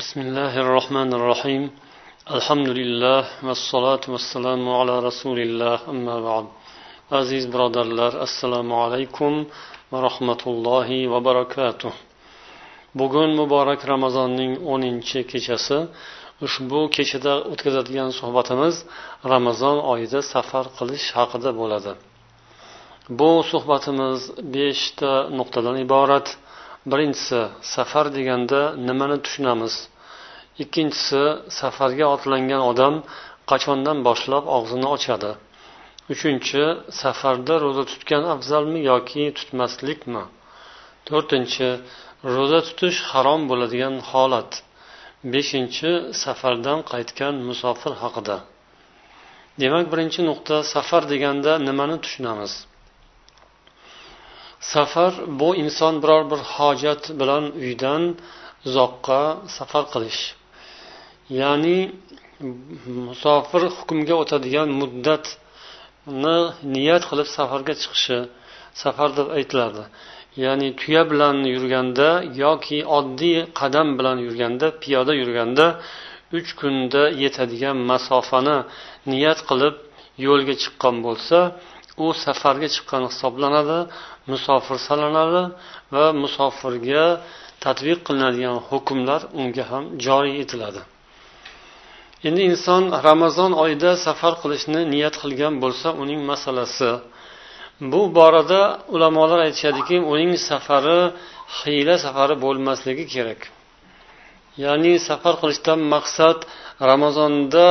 بسم الله الرحمن الرحيم الحمد لله والصلاة والسلام على رسول الله أما بعد aziz birodarlar assalomu alaykum va rahmatullohi va barakatuh bugun muborak ramazonning o'ninchi kechasi ushbu kechada o'tkazadigan suhbatimiz ramazon oyida safar qilish haqida bo'ladi bu suhbatimiz beshta nuqtadan iborat Birinchisi safar deganda nimani tushunamiz? Ikkinchisi safarga otlangan odam qachondan boshlab og'zini ochadi? Uchinchi safarda ro'za tutgan afzalmi yoki tutmaslikmi? To'rtinchi ro'za tutish harom bo'ladigan holat. Beshinchi safardan qaytgan musofir haqida. Demak birinchi nuqta safar deganda nimani tushunamiz? Safar bu inson biror bir hojat bilan uydan uzoqqa safar qilish. Ya'ni musofir hukmga o'tadigan muddatni niyat qilib safarga chiqishi safar deb aytiladi. Ya'ni tuya bilan yurganda yoki oddiy qadam bilan yurganda piyoda yurganda uch kunda yetadigan masofani niyat qilib yo'lga chiqqan bo'lsa u safarga chiqqan hisoblanadi musofir sanaladi va musofirga tadbiq qilinadigan hukmlar unga ham joriy etiladi. Endi inson ramazon oyida safar qilishni niyat qilgan bo'lsa uning masalasi. Bu borada ulamolar aytishadiki uning safari hiyla safari bo'lmasligi kerak. Ya'ni safar qilishdan maqsad ramazonda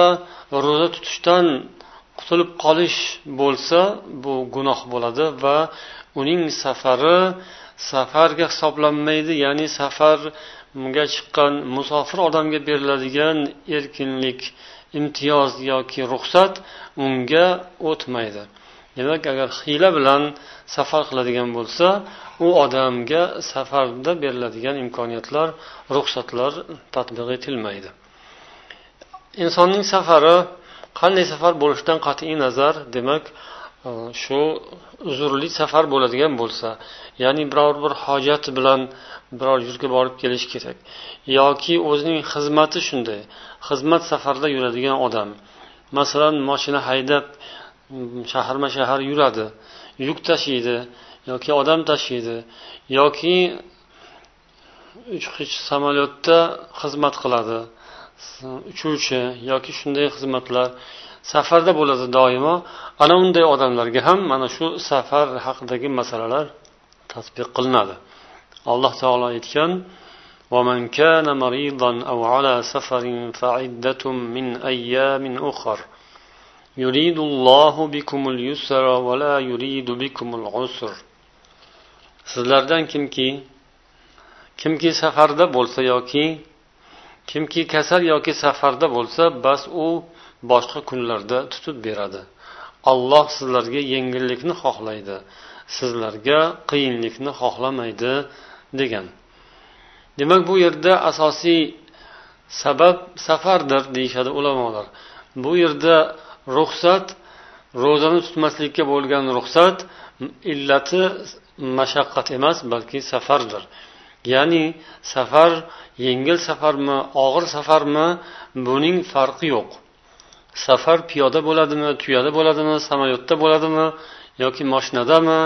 ro'za tutishdan qutulib qolish bo'lsa bu gunoh bo'ladi va uning safari safarga hisoblanmaydi ya'ni safarga chiqqan musofir odamga beriladigan erkinlik imtiyoz yoki ruxsat unga o'tmaydi. Demak agar hiyla bilan safar qiladigan bo'lsa u odamga safarda beriladigan imkoniyatlar ruxsatlar tatbiq etilmaydi. Insonning safari qanday safar bo'lishidan qat'iy nazar demak e, shu uzrli safar bo'ladigan bo'lsa ya'ni biror bir hojat bilan biror yerga borib kelish kerak yoki o'zining xizmati shunday xizmat safarda yuradigan odam masalan moshina haydab shaharma shahar yuradi yuk tashiydi yoki odam tashiydi yoki uchqich samolyotda xizmat qiladi uchuvchi yoki shunday xizmatlar safarda bo'ladi doimo ana unday odamlarga ham mana shu safar haqidagi masalalar tasbiq qilinadi alloh taolo aytgan ومن كان مريضا أو على سفر فعدة من أيام أخر يريد الله بكم اليسر ولا يريد بكم العسر sizlardan kimki kimki safarda bo'lsa yoki kimki kasal yoki safarda bo'lsa bas u boshqa kunlarda tutib beradi. Alloh sizlarga yengillikni xohlaydi sizlarga qiyinlikni xohlamaydi degan. Demak bu yerda asosiy sabab safardir deyishadi ulamolar. Bu yerda ruxsat ro'zani tutmaslikka bo'lgan ruxsat illati mashaqqat emas balki safardir. Ya'ni safar yengil safarmi og'ir safarmi buning farqi yo'q. Safar piyoda bo'ladimi tuyada bo'ladimi samolyotda bo'ladimi yoki mashinadami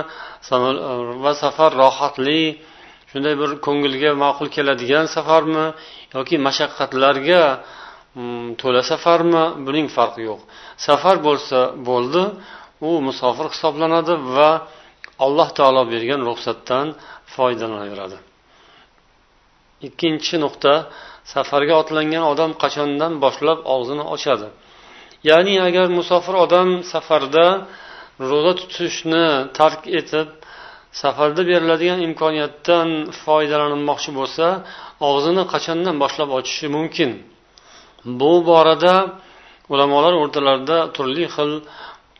va safar rohatli shunday bir ko'ngilga ma'qul keladigan safarmi yoki mashaqqatlarga mm, to'la safarmi buning farqi yo'q. Safar bo'lsa bo'ldi u musofir hisoblanadi va alloh taolo bergan ruxsatdan foydalanaveradi ikkinchi nuqta safarga otlangan odam qachondan boshlab og'zini ochadi? Ya'ni agar musofir odam safarda ro'za tutishni tark etib safarda beriladigan imkoniyatdan foydalanmoqchi bo'lsa og'zini qachondan boshlab ochishi mumkin? Bu borada ulamolar o'rtalarida turli xil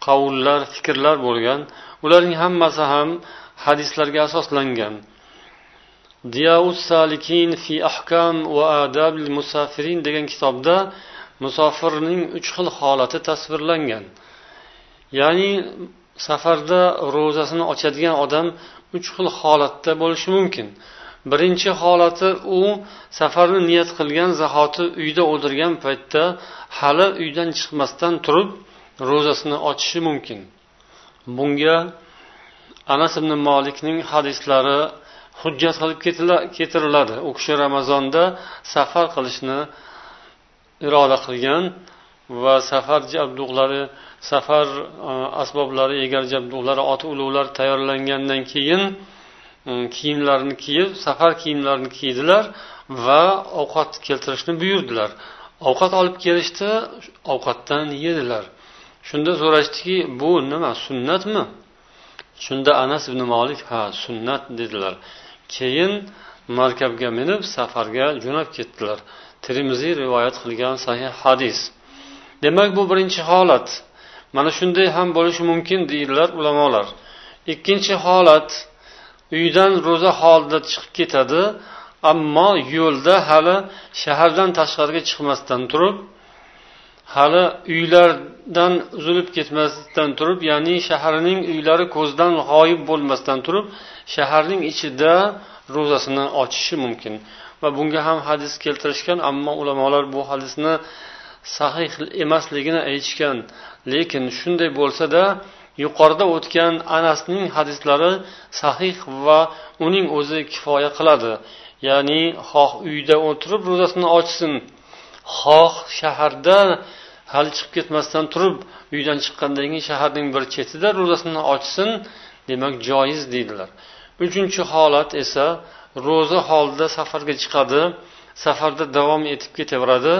qavullar fikrlar bo'lgan. Ularning hammasi ham hadislarga asoslangan. Salikin fi ahkam va adabil musafirin degan kitobda musofirning uch xil holati tasvirlangan. Ya'ni safarda ro'zasini ochadigan odam uch xil holatda bo'lishi mumkin. Birinchi holati u safarni niyat qilgan zahoti uyda o'tirgan paytda hali uydan chiqmasdan turib ro'zasini ochishi mumkin. Bunga anas ibn molikning hadislari hujjat qilib keltiriladi u kishi ramazonda safar qilishni iroda qilgan va safar jabduqlari safar e, asboblari egar jabduqlari ot ulug'lar tayyorlangandan keyin e, kiyimlarini kiyib safar kiyimlarini kiydilar va ovqat keltirishni buyurdilar. Ovqat olib kelishdi ovqatdan yedilar. Shunda so'rashdiki bu nima sunnatmi? Shunda anas ibn molik ha sunnat dedilar. Keyin markabga minib safarga jo'nab ketdilar. Termiziy rivoyat qilgan sahih hadis. Demak bu birinchi holat. Mana shunday ham bo'lishi mumkin deydilar ulamolar. Ikkinchi holat uydan ro'za holida chiqib ketadi ammo yo'lda hali shahardan tashqariga chiqmasdan turib hali uylardan uzilib ketmasdan turib ya'ni shaharning uylari ko'zdan g'oyib bo'lmasdan turib shaharning ichida ro'zasini ochishi mumkin. Va bunga ham hadis keltirishgan ammo ulamolar bu hadisni sahih emasligini aytishgan. Lekin shunday bo'lsada yuqorida o'tgan anasning hadislari sahih va uning o'zi kifoya qiladi. Ya'ni xoh uyda o'tirib ro'zasini ochsin. Xoh shaharda hali chiqib ketmasdan turib uydan chiqqandan keyin shaharning bir chetida ro'zasini ochsin demak joiz deydilar. Uchinchi holat esa ro'za holida safarga chiqadi safarda davom etib ketaveradi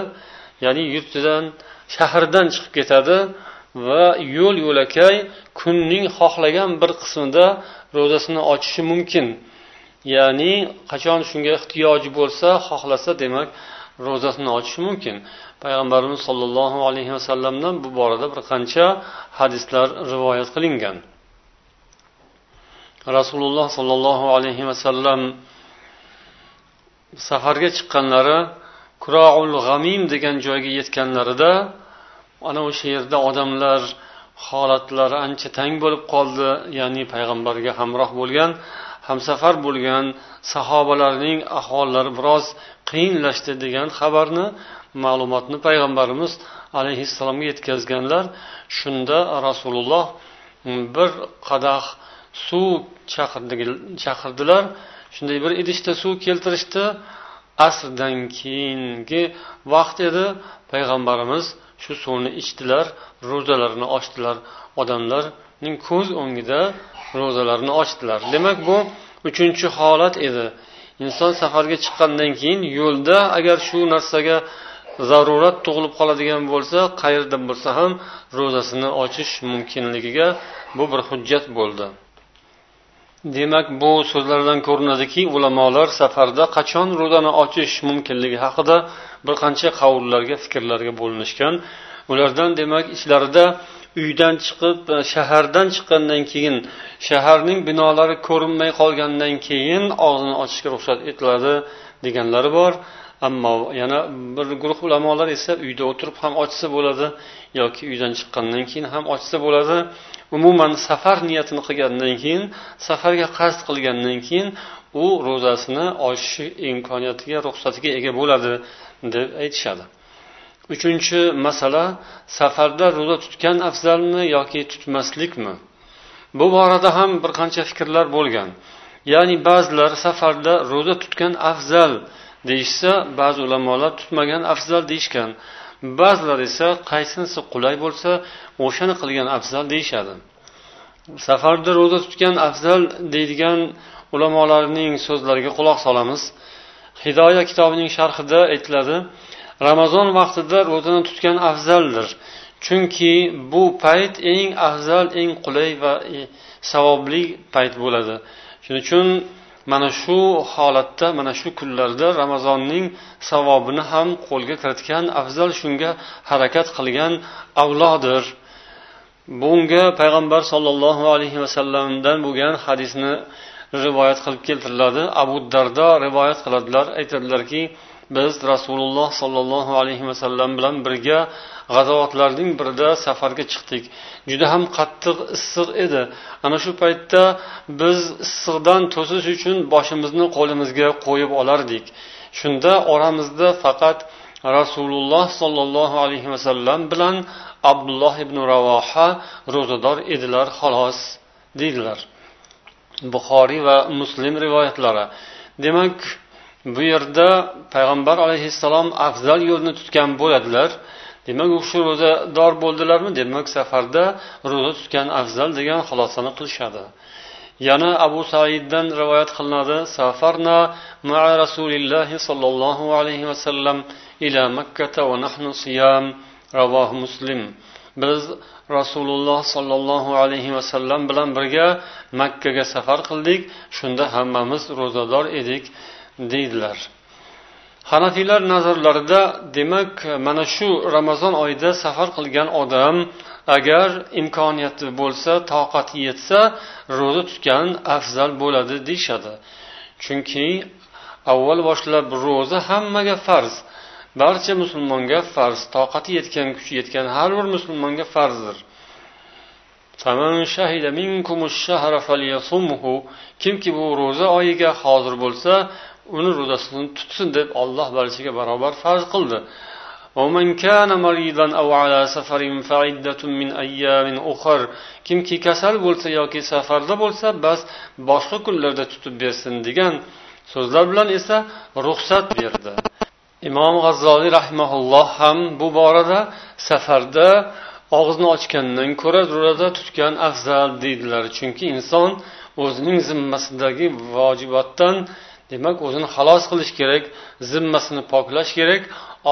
ya'ni yurtidan shahardan chiqib ketadi va yo'l yo'lakay kunning xohlagan bir qismida ro'zasini ochishi mumkin. Ya'ni qachon shunga ehtiyoji bo'lsa xohlasa demak ro'zasini ochishi mumkin. Payg'ambarimiz sollallohu alayhi vasallamdan bu borada bir qancha hadislar rivoyat qilingan. Rasululloh sollallohu alayhi vasallam safarga chiqqanlari kuroul g'amim degan joyga yetganlarida ana o'sha yerda odamlar holatlari ancha tang bo'lib qoldi ya'ni payg'ambarga hamroh bo'lgan hamsafar bo'lgan sahobalarning ahvollari biroz qiyinlashdi degan xabarni ma'lumotni payg'ambarimiz alayhissalomga yetkazganlar. Shunda rasululloh bir qadah suv chaqirdilar. Shunday bir idishda suv keltirishdi. Asrdan keyingi vaqt edi. Payg'ambarimiz shu suvni ichdilar ro'zalarini ochdilar. Odamlarning ko'z o'ngida ro'zalarini ochdilar. Demak bu uchinchi holat edi. Inson safarga chiqqandan keyin yo'lda agar shu narsaga zarurat tug'ilib qoladigan bo'lsa qayerda bo'lsa ham ro'zasini ochish mumkinligiga bu bir hujjat bo'ldi. Demak bu so'zlardan ko'rinadiki ulamolar safarda qachon ro'zani ochish mumkinligi haqida bir qancha qavullarga fikrlarga bo'linishgan. Ulardan demak ichlarida uydan chiqib e, shahardan chiqqandan keyin shaharning binolari ko'rinmay qolgandan keyin og'zini ochishga ruxsat etiladi deganlari bor. Ammo yana bir guruh ulamolar esa uyda o'tirib ham ochsa bo'ladi yoki uydan chiqqandan keyin ham ochsa bo'ladi. Umuman safar niyatini qilgandan keyin safarga qasd qilgandan keyin u ro'zasini ochishi imkoniyatiga ruxsatiga ega bo'ladi deb aytishadi. Uchinchi masala safarda ro'za tutgan afzalmi yoki tutmaslikmi? Bu borada ham bir qancha fikrlar bo'lgan. Ya'ni ba'zilar safarda ro'za tutgan afzal deyishsa ba'zi ulamolar tutmagan afzal deyishgan. Ba'zilar esa qaysinisi qulay bo'lsa o'shani qilgan afzal deyishadi. Safarda ro'za tutgan afzal deydigan ulamolarning so'zlariga quloq solamiz. Hidoya kitobining sharhida aytiladi ramazon vaqtida ro'zani tutgan afzaldir chunki bu payt eng afzal eng qulay va e, savobli payt bo'ladi. Shuning uchun mana shu holatda mana shu kunlarda ramazonning savobini ham qo'lga kiritgan afzal shunga harakat qilgan avlodir. Bunga payg'ambar sollallohu alayhi vasallamdan bo'lgan hadisni rivoyat qilib keltiriladi. Abu dardo rivoyat qiladilar aytadilarki biz rasululloh sollallohu alayhi vasallam bilan birga g'azovatlarning birida safarga chiqdik. Juda ham qattiq issiq edi. Ana shu paytda biz issiqdan to'sish uchun boshimizni qo'limizga qo'yib olardik. Shunda oramizda faqat rasululloh sollallohu alayhi vasallam bilan abdulloh ibn ravoha ro'zador edilar xolos deydilar. Buxoriy va muslim rivoyatlari. Demak bu yerda payg'ambar alayhissalom afzal yo'lni tutgan bo'ladilar. Demak u kishi ro'zador bo'ldilarmi? Demak safarda ro'za tutgan afzal degan xulosani qilishadi. Yana abu saiddan rivoyat qilinadi. Safarna maa rasulillahi sollallohu alayhi vasallam ila makkata va nahnu siyam. Ravohi muslim. Biz rasululloh sollallohu alayhi vasallam bilan birga makkaga safar qildik. Shunda hammamiz ro'zador edik. Deydilar. Hanafiylar nazarlarida demak mana shu ramazon oyida safar qilgan odam agar imkoniyati bo'lsa toqati yetsa ro'za tutgan afzal bo'ladi deyishadi. Chunki avval boshlab ro'za hammaga farz. Barcha musulmonga farz toqati yetgan kuchi yetgan har bir musulmonga farzdir. Kimki bu ro'za oyiga hozir bo'lsa uni ro'zasini tutsin deb olloh barchaga barobar farz qildi. Kimki kasal bo'lsa yoki safarda bo'lsa bas boshqa kunlarda tutib bersin degan so'zlar bilan esa ruxsat berdi. Imom g'azzoliy rahimaulloh ham bu borada safarda og'izni ochgandan ko'ra ro'za tutgan afzal deydilar. Chunki inson o'zining zimmasidagi vojibotdan demak o'zini xalos qilish kerak zimmasini poklash kerak.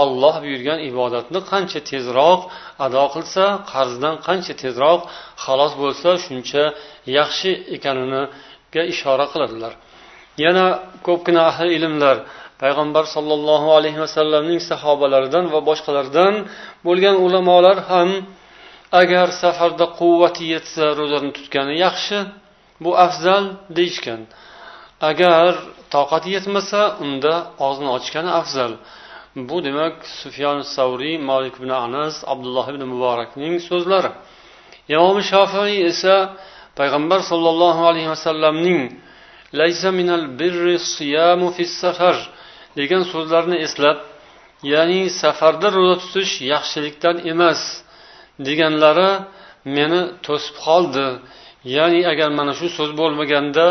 Olloh buyurgan ibodatni qancha tezroq ado qilsa qarzdan qancha tezroq xalos bo'lsa shuncha yaxshi ekaniniga ishora qiladilar. Yana ko'pgina ahli ilmlar payg'ambar sollallohu alayhi vasallamning sahobalaridan va boshqalardan bo'lgan ulamolar ham agar safarda quvvati yetsa ro'zani tutgani yaxshi bu afzal deyishgan. Agar toqati yetmasa unda og'zini ochgani afzal. Bu demak sufyon savriy molik ibn anas abdulloh ibn muborakning so'zlari. Imom shofiy esa payg'ambar sollallohu alayhi vasallamning laysa minal birri siyamu fis safar degan so'zlarini eslab ya'ni safarda ro'za tutish yaxshilikdan emas deganlari meni to'sib qoldi. Ya'ni agar mana shu so'z bo'lmaganda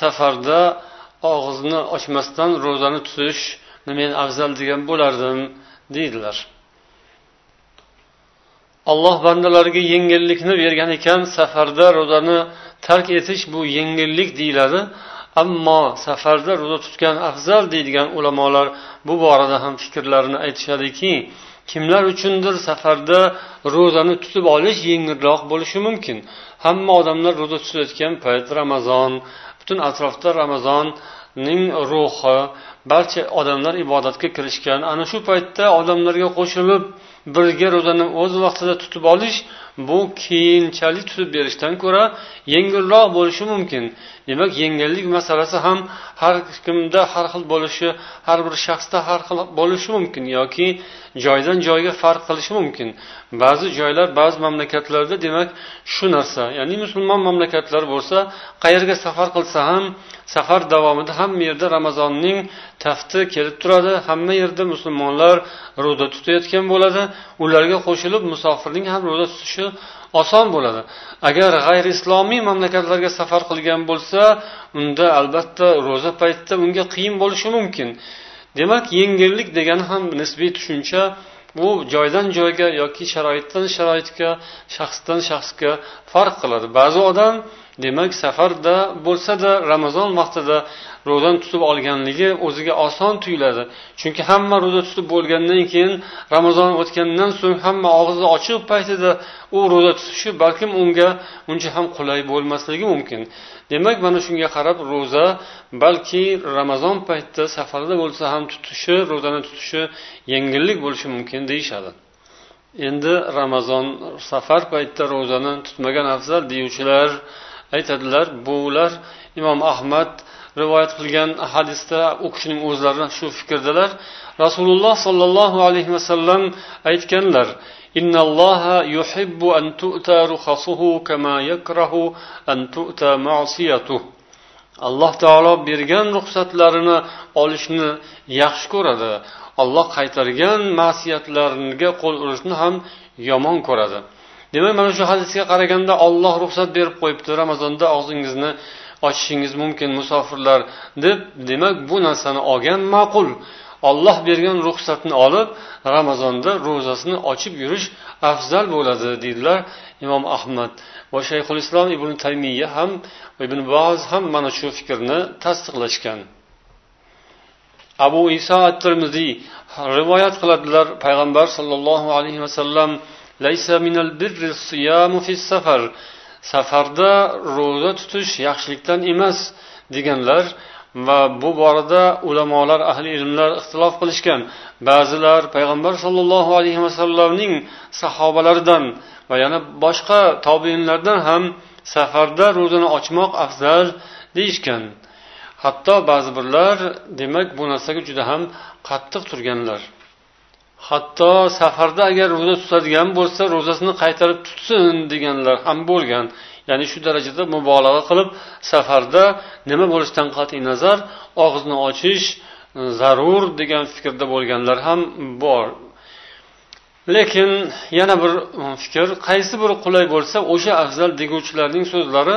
safarda og'izni ochmasdan ro'zani tutishni men afzal degan bo'lardim deydilar. Alloh bandalariga yengillikni bergan ekan safarda ro'zani tark etish bu yengillik deyiladi. Ammo safarda ro'za tutgan afzal deydigan ulamolar bu borada ham fikrlarini aytishadiki kimlar uchundir safarda ro'zani tutib olish yengilroq bo'lishi mumkin. Hamma odamlar ro'za tutayotgan payt ramazon butun atrofda ramazonning ruhi barcha odamlar ibodatga kirishgan. Ana shu paytda odamlarga qo'shilib birga ro'zani o'z vaqtida tutib olish bu keyinchalik tutib berishdan ko'ra yengilroq bo'lishi mumkin. Demak yengillik masalasi ham har kimda har xil bo'lishi har bir shaxsda har xil bo'lishi mumkin yoki joydan joyga farq qilishi mumkin. Ba'zi joylar ba'zi mamlakatlarda demak shu narsa ya'ni musulmon mamlakatlar bo'lsa qayerga safar qilsa ham safar davomida hamma yerda ramazonning tafti kelib turadi. Hamma yerda musulmonlar ro'za tutayotgan bo'ladi. Ularga qo'shilib musofirning ham ro'za tutishi oson bo'ladi. Agar g'ayri islomiy mamlakatlarga safar qilgan bo'lsa unda albatta ro'za paytida unga qiyin bo'lishi mumkin. Demak yengillik degani ham nisbiy tushuncha. Bu joydan joyga yoki sharoitdan sharoitga shaxsdan shaxsga farq qiladi. Ba'zi odam demak safarda bo'lsada ramazon vaqtida ro'zani tutib olganligi o'ziga oson tuyuladi. Chunki hamma ro'za tutib bo'lgandan keyin ramazon o'tgandan so'ng hamma og'izni ochiq paytida u ro'za tutishi balkim unga uncha ham qulay bo'lmasligi mumkin. Demak mana shunga qarab ro'za balki ramazon paytida safarda bo'lsa ham tutishi ro'zani tutishi yengillik bo'lishi mumkin deyishadi. Endi ramazon safar paytida ro'zani tutmagan afzal deyuvchilar aytadilar bular imom ahmad rivoyat qilgan hadisda u kishining o'zlari shu fikrdalar rasululloh sollallohu alayhi vasallam aytganlar إن الله يحب أن تؤتى رخصه كما يكره أن تؤتى معصيته alloh taolo bergan ruxsatlarini olishni yaxshi ko'radi olloh qaytargan ma'siyatlariga qo'l urishni ham yomon ko'radi Demak mana shu hadisga qaraganda olloh ruxsat berib qo'yibdi. Ramazonda og'zingizni ochishingiz mumkin musofirlar deb. Demak bu narsani olgan ma'qul. Olloh bergan ruxsatni olib ramazonda ro'zasini ochib yurish afzal bo'ladi deydilar imom ahmad. Va shayxul islom ibn taymiya ham ibn boz ham mana shu fikrni tasdiqlashgan. Abu iso at termiziy rivoyat qiladilar. Payg'ambar sollallohu alayhi vasallam safarda ro'za tutish yaxshilikdan emas deganlar va bu borada ulamolar ahli ilmlar ixtilof qilishgan. Ba'zilar payg'ambar sollallohu alayhi vasallamning sahobalaridan va yana boshqa tobeinlardan ham safarda ro'zani ochmoq afzal deyishgan. Hatto ba'zi birlar demak bu narsaga juda ham qattiq turganlar. Hatto safarda agar ro'za tutadigan bo'lsa ro'zasini qaytarib tutsin deganlar ham bo'lgan. Ya'ni shu darajada mubolag'a qilib safarda nima bo'lishidan qat'iy nazar og'izni ochish e, zarur degan fikrda bo'lganlar ham bor. Lekin yana bir e, fikr qaysi biri qulay bo'lsa o'sha afzal deguvchilarning so'zlari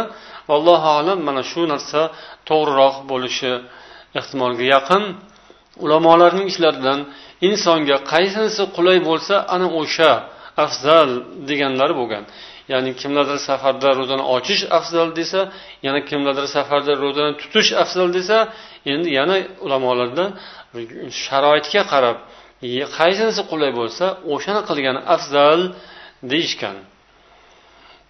allohu alam mana shu narsa to'g'riroq bo'lishi ehtimolga yaqin. Ulamolarning ishlaridan insonga qaysinisi qulay bo'lsa ana o'sha afzal deganlari bo'lgan. Ya'ni kimlardir safarda ro'zani ochish afzal desa yana kimlardir safarda ro'zani tutish afzal desa endi yana ulamolarda sharoitga qarab e, qaysinisi qulay bo'lsa o'shani qilgani afzal deyishgan.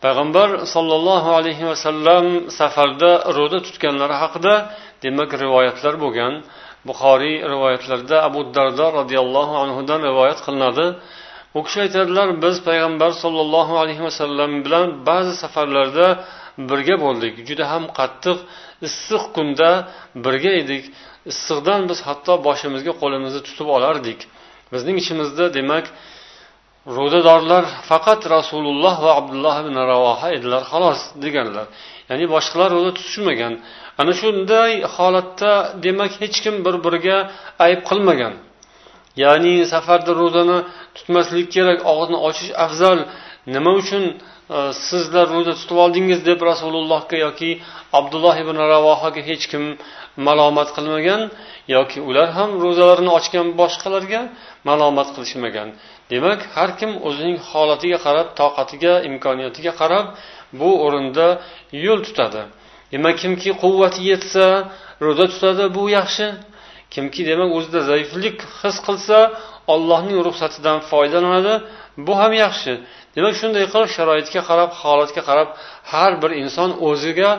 Payg'ambar sollallohu alayhi vasallam safarda ro'za tutganlari haqida demak rivoyatlar bo'lgan. Buxoriy rivoyatlarida abu dardo roziyallohu anhudan rivoyat qilinadi. U kishi aytadilar biz payg'ambar sollallohu alayhi vasallam bilan ba'zi safarlarda birga bo'ldik. Juda ham qattiq issiq kunda birga edik. Issiqdan biz hatto boshimizga qo'limizni tutib olardik. Bizning ichimizda demak ro'zadorlar faqat rasululloh va abdulloh ibn ravoha edilar xolos deganlar. Ya'ni boshqalar ro'za tutishmagan. Ana shunday holatda demak hech kim bir biriga ayb qilmagan. Ya'ni safarda ro'zani tutmaslik kerak og'izni ochish afzal. Nima uchun e, sizlar ro'za tutib oldingiz deb rasulullohga yoki abdulloh ibn ravohaga hech kim malomat qilmagan yoki ular ham ro'zalarini ochgan boshqalarga malomat qilishmagan. Demak har kim o'zining holatiga qarab toqatiga imkoniyatiga qarab bu o'rinda yo'l tutadi. Demak kimki quvvati yetsa ro'za tutadi bu yaxshi. Kimki demak o'zida zaiflik his qilsa allohning ruxsatidan foydalanadi. Bu ham yaxshi. Demak shunday qilib sharoitga qarab holatga qarab har bir inson o'ziga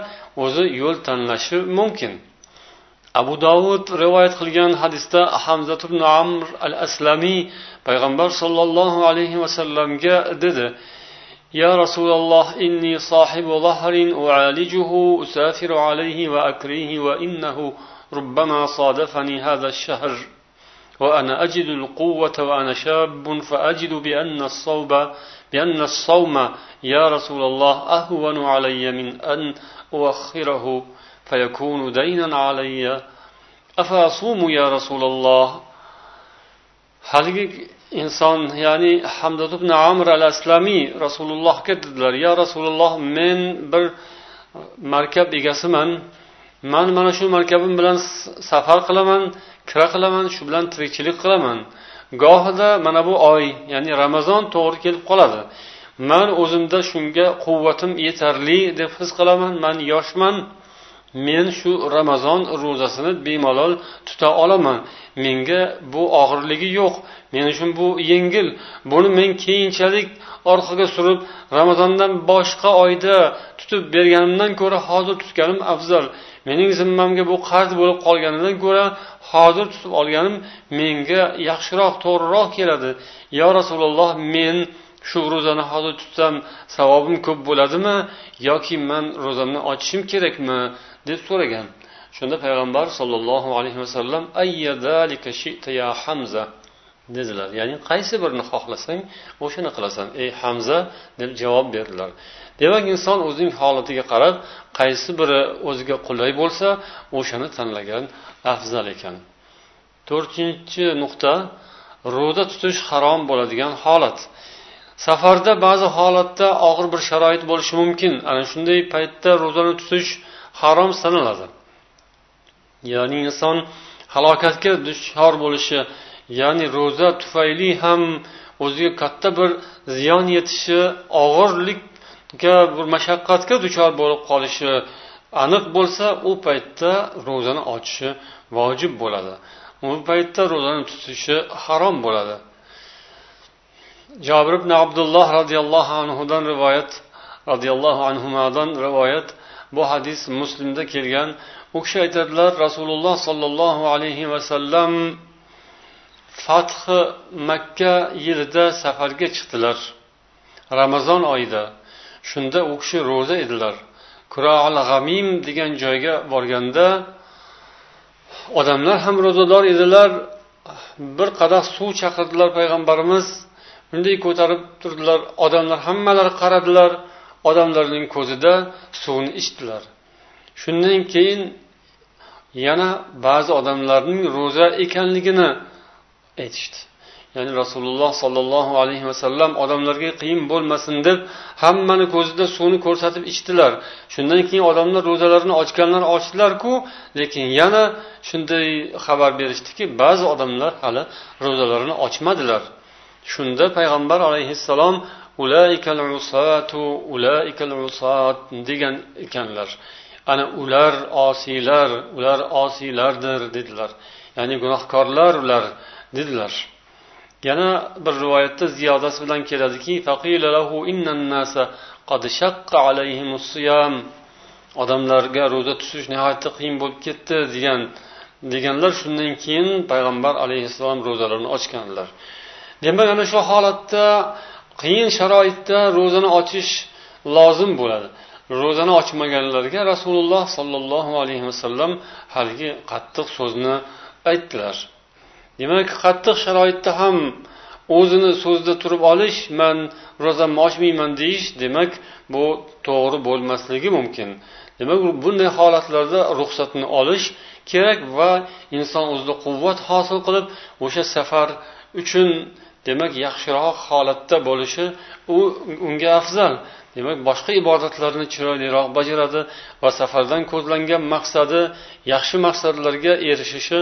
o'zi yo'l tanlashi mumkin. Abu dovud rivoyat qilgan hadisda hamzat ibn amr al aslamiy payg'ambar sollallohu alayhi vasallamga dedi يا رسول الله إني صاحب ظهر أعالجه أسافر عليه وأكريه وإنه ربما صادفني هذا الشهر. وأنا أجد القوة وأنا شاب فأجد بأن الصوم بأن الصوم يا رسول الله أهون علي من أن أؤخره فيكون دينا علي. أفأصوم يا رسول الله؟ Haligi inson ya'ni hamdod ibn amr al aslamiy rasulullohga dedilar yo rasululloh men bir markab egasiman. Man mana shu markabim bilan safar qilaman kira qilaman shu bilan tirikchilik qilaman. Gohida mana bu oy ya'ni ramazon to'g'ri kelib qoladi. Man o'zimda shunga quvvatim yetarli deb his qilaman. Man yoshman. Men shu ramazon ro'zasini bemalol tuta olaman. Menga bu og'irligi yo'q. Men uchun bu yengil. Buni men keyinchalik orqaga surib ramazondan boshqa oyda tutib berganimdan ko'ra hozir tutganim afzal. Mening zimmamga bu qarz bo'lib qolganidan ko'ra hozir tutib olganim menga yaxshiroq to'g'riroq keladi. Yo rasululloh men shu ro'zani hozir tutsam savobim ko'p bo'ladimi yoki man ro'zamni ochishim kerakmi? Deb so'ragan. Shunda payg'ambar sollallohu alayhi vasallam ya hamza? dedilar. Ya'ni qaysi birini xohlasang o'shani qilasan. Ey hamza deb javob berdilar. Demak inson o'zining holatiga qarab qaysi biri o'ziga qulay bo'lsa o'shani tanlagan afzal ekan. To'rtinchi nuqta ro'za tutish harom bo'ladigan holat. Safarda ba'zi holatda og'ir bir sharoit bo'lishi mumkin. Ana shunday paytda ro'zani tutish harom sanaladi. Ya'ni inson halokatga duchor bo'lishi ya'ni ro'za tufayli ham o'ziga katta bir ziyon yetishi og'irlikka bir mashaqqatga duchor bo'lib qolishi aniq bo'lsa u paytda ro'zani ochishi vojib bo'ladi. U paytda ro'zani tutishi harom bo'ladi. Jobir ibn abdulloh roziyallohu anhudan rivoyat roziyallohu anhudan rivoyat bu hadis muslimda kelgan. U kishi aytadilar rasululloh sollallohu alayhi vasallam fathi makka yilida safarga chiqdilar. Ramazon oyida. Shunda u kishi ro'za edilar. Kuroal g'amim degan joyga borganda odamlar ham ro'zador edilar. Bir qadah suv chaqirdilar payg'ambarimiz. Bunday ko'tarib turdilar. Odamlar hammalari qaradilar. Odamlarning ko'zida suvni ichdilar. Shundan keyin yana ba'zi odamlarning ro'za ekanligini aytishdi. Ya'ni rasululloh sollallohu alayhi vasallam odamlarga qiyin bo'lmasin deb hammani ko'zida suvni ko'rsatib ichdilar. Shundan keyin odamlar ro'zalarini ochganlar ochdilarku lekin yana shunday xabar berishdiki ba'zi odamlar hali ro'zalarini ochmadilar. Shunda payg'ambar alayhissalom degan ekanlar. Ana ular osiylar ular osiylardir dedilar. Ya'ni gunohkorlar ular dedilar. Yana bir rivoyatda ziyodasi bilan keladiki odamlarga ro'za tutish nihoyatda qiyin bo'lib ketdi degan deganlar shundan keyin payg'ambar alayhissalom ro'zalarini ochganlar. Demak ana shu holatda qiyin sharoitda ro'zani ochish lozim bo'ladi. Ro'zani ochmaganlarga rasululloh sollallohu alayhi vasallam haligi qattiq so'zni aytdilar. Demak qattiq sharoitda ham o'zini so'zida turib olish man ro'zamni ochmayman deyish demak bu to'g'ri bo'lmasligi mumkin. Demak bunday holatlarda ruxsatni olish kerak va inson o'zida quvvat hosil qilib o'sha safar uchun demak yaxshiroq holatda bo'lishi u unga afzal. Demak boshqa ibodatlarni chiroyliroq bajaradi va safardan ko'zlangan maqsadi yaxshi maqsadlarga erishishi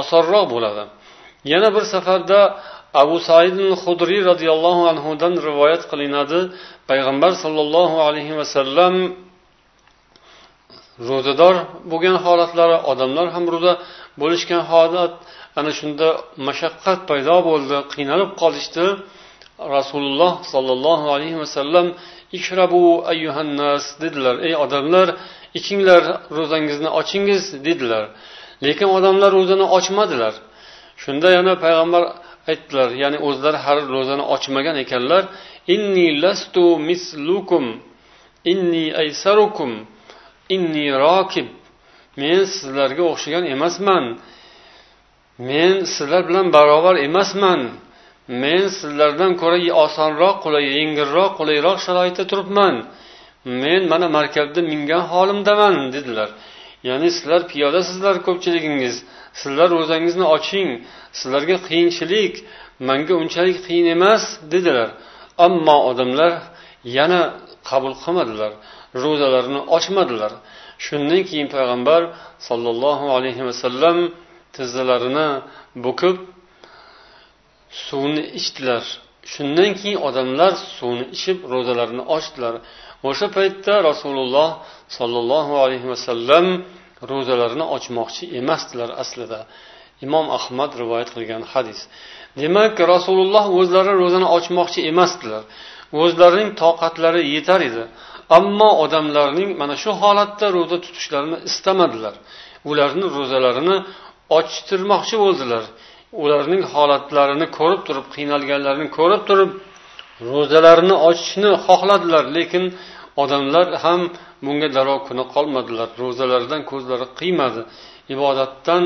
osonroq bo'ladi. Yana bir safarda abu said hudriy roziyallohu anhudan rivoyat qilinadi. Payg'ambar sollallohu alayhi vasallam ro'zador bo'lgan holatlari odamlar ham ro'za bo'lishgan holat ana shunda mashaqqat paydo bo'ldi qiynalib qolishdi. Rasululloh sollallohu alayhi vasallam ishrabu ayyuhannas dedilar. Ey odamlar ichinglar ro'zangizni ochingiz dedilar. Lekin odamlar ro'zani ochmadilar. Shunda yana payg'ambar aytdilar ya'ni o'zlari hali ro'zani ochmagan ekanlar. Inni lastu mislukum inni aysarukum inni rokib men sizlarga o'xshagan emasman. Men sizlar bilan barobar emasman. Men sizlardan ko'ra osonroq qulay yengilroq qulayroq sharoitda turibman. Men mana markabda mingan holimdaman dedilar. Ya'ni sizlar piyodasizlar ko'pchiligingiz. Sizlar ro'zangizni oching. Sizlarga qiyinchilik manga unchalik qiyin emas dedilar. Ammo odamlar yana qabul qilmadilar. Ro'zalarini ochmadilar. Shundan keyin payg'ambar sollallohu alayhi vasallam tizzalarini bo'kib suvni ichdilar. Shundan keyin odamlar suvni ichib ro'zalarini ochdilar. O'sha paytda rasululloh sollallohu alayhi vasallam ro'zalarini ochmoqchi emasdilar aslida. Imom ahmad rivoyat qilgan hadis. Demak rasululloh o'zlari ro'zani ochmoqchi emasdilar. O'zlarining toqatlari yetar edi. Ammo odamlarning mana shu holatda ro'za tutishlarini istamadilar. Ularni ro'zalarini ochtirmoqchi bo'ldilar. Ularning holatlarini ko'rib turib qiynalganlarini ko'rib turib ro'zalarini ochishni xohladilar. Lekin odamlar ham bunga darrov kuni qolmadilar. Ro'zalaridan ko'zlari qiymadi. Ibodatdan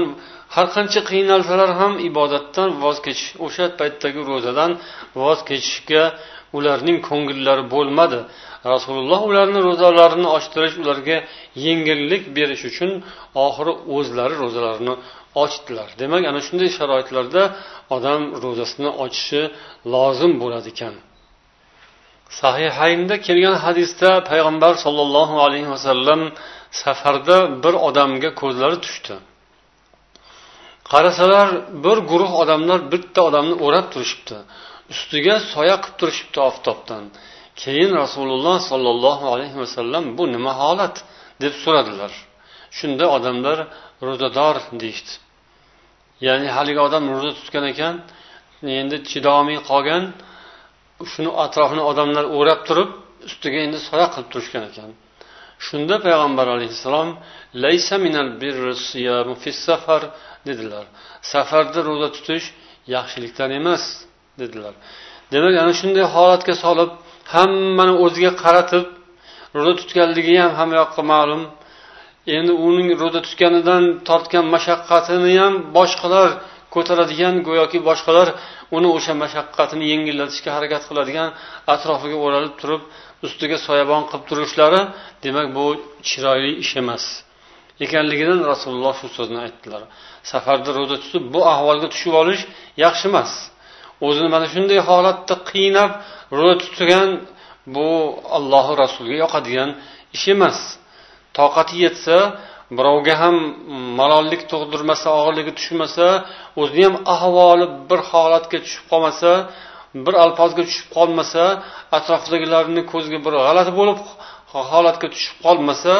har qancha qiynalsalar ham ibodatdan voz kechish o'sha paytdagi ro'zadan voz kechishga ularning ko'ngillari bo'lmadi. Rasululloh ularni ro'zalarini ochtirish ularga yengillik berish uchun oxiri o'zlari ro'zalarini ochdilar. Demak ana shunday sharoitlarda odam ro'zasini ochishi lozim bo'ladi ekan. Sahihaynda kelgan hadisda payg'ambar sollallohu alayhi vasallam safarda bir odamga ko'zlari tushdi. Qarasalar bir guruh odamlar bitta odamni o'rab turishibdi. Ustiga soya qilib turishibdi oftobdan. Keyin rasululloh sollallohu alayhi vasallam bu nima holat? deb so'radilar. Shunda odamlar ro'zador deyishdi ya'ni haligi odam ro'za tutgan ekan endi chidomiy qolgan shuni atrofini odamlar o'rab turib ustiga endi soya qilib turishgan ekan. Shunda payg'ambar alayhissalom laysa minal safar dedilar. Safarda ro'za tutish yaxshilikdan emas dedilar. Demak ana shunday holatga solib hammani o'ziga qaratib ro'za tutganligi ham hamma yoqqa ma'lum. Endi uning ro'za tutganidan tortgan mashaqqatini ham boshqalar ko'taradigan go'yoki boshqalar uni o'sha mashaqqatini yengillatishga harakat qiladigan atrofiga o'ralib turib ustiga soyabon qilib turishlari demak bu chiroyli ish emas. Ekanligidan rasululloh shu so'zni aytdilar. Safarda ro'za tutib bu ahvolga tushib olish yaxshi emas. O'zini mana shunday holatda qiynab ro'za tutgan bu allohi rasuliga yoqadigan ish emas. Toqati yetsa birovga ham malollik tug'dirmasa og'irligi tushmasa o'zini ham ahvoli bir holatga tushib qolmasa bir alpozga tushib qolmasa atrofidagilarni ko'ziga bir g'alati bo'lib holatga tushib qolmasa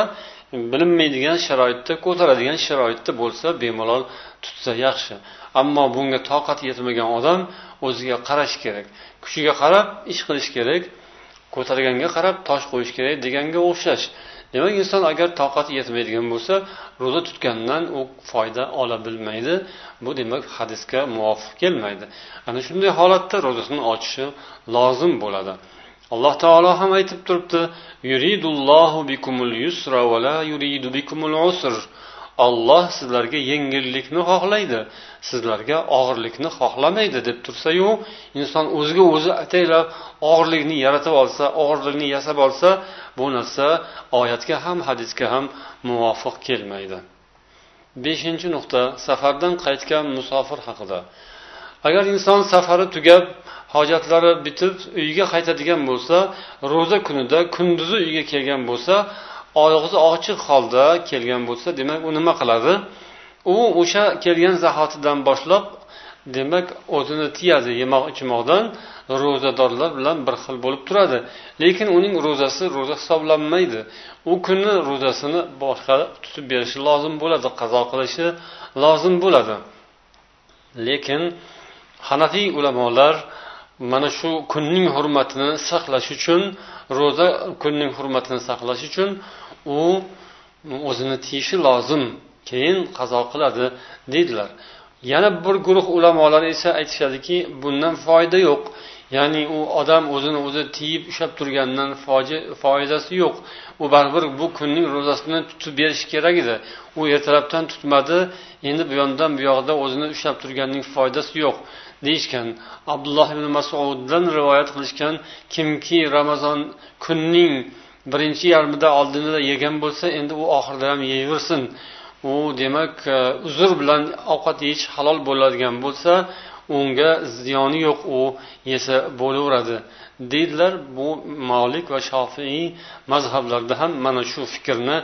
bilinmaydigan sharoitda ko'taradigan sharoitda bo'lsa bemalol tutsa yaxshi. Ammo bunga toqati yetmagan odam o'ziga qarash kerak. Kuchiga qarab ish qilish kerak ko'targanga qarab tosh qo'yish kerak deganga o'xshash. Demak inson agar toqati yetmaydigan bo'lsa ro'za tutgandan u foyda ola bilmaydi. Bu demak hadisga muvofiq kelmaydi. Ana shunday holatda ro'zasini ochishi lozim bo'ladi. Alloh taolo ham aytib turibdi yuridullohu bikumul yusra va la yuridu bikumul usr. Olloh sizlarga yengillikni xohlaydi sizlarga og'irlikni xohlamaydi deb tursayu inson o'ziga o'zi ataylab og'irlikni yaratib olsa og'irlikni yasab olsa bu narsa oyatga ham hadisga ham muvofiq kelmaydi. Beshinchi nuqta safardan qaytgan musofir haqida. Agar inson safari tugab hojatlari bitib uyiga qaytadigan bo'lsa ro'za kunida kunduzi uyga kelgan bo'lsa og'zi ochiq holda kelgan bo'lsa demak u nima qiladi? U o'sha kelgan zahotidan boshlab demak o'zini tiyadi yemoq ichmoqdan ro'zadorlar bilan bir xil bo'lib turadi. Lekin uning ro'zasi ro'za hisoblanmaydi. U kunni ro'zasini boshqa tutib berishi lozim bo'ladi qazo qilishi lozim bo'ladi. Lekin hanafiy ulamolar mana shu kunning hurmatini saqlash uchun ro'za kunning hurmatini saqlash uchun u o'zini tiyishi lozim keyin qazo qiladi deydilar. Yana bir guruh ulamolar esa aytishadiki bundan foyda yo'q. Ya'ni u odam o'zini o'zi tiyib ushlab turgandan foydasi yo'q. U baribir bu kunning ro'zasini tutib berishi kerak edi. U ertalabdan tutmadi endi bu yondan bu yog'ida o'zini ushlab turganning foydasi yo'q deyishgan. Abdulloh ibn masuddan rivoyat qilishgan kimki ramazon kunning birinchi yarmida oldinida yegan bo'lsa endi u oxirida ham yeyversin. U demak e, uzr bilan ovqat yeyish halol bo'ladigan bo'lsa unga ziyoni yo'q u yesa bo'laveradi. Deydilar bu molik va shofiiy mazhablarda ham mana shu fikrni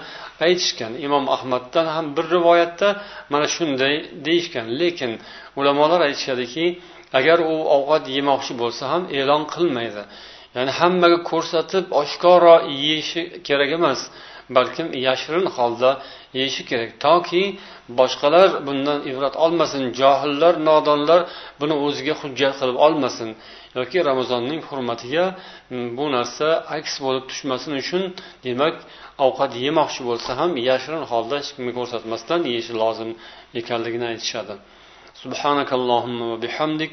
aytishgan. Imom ahmaddan ham bir rivoyatda mana shunday deyishgan. Lekin ulamolar aytishadiki agar u ovqat yemoqchi bo'lsa ham e'lon qilmaydi. ya'ni hammaga ko'rsatib oshkoro yeyishi kerak emas balkim yashirin holda yeyishi kerak. Toki boshqalar bundan ibrat olmasin johillar nodonlar buni o'ziga hujjat qilib olmasin yoki ramazonning hurmatiga bu narsa aks bo'lib tushmasin uchun demak ovqat yemoqchi bo'lsa ham yashirin holda hech kimga ko'rsatmasdan yeyishi lozim ekanligini aytishadi. Subhanakallohumma va bihamdik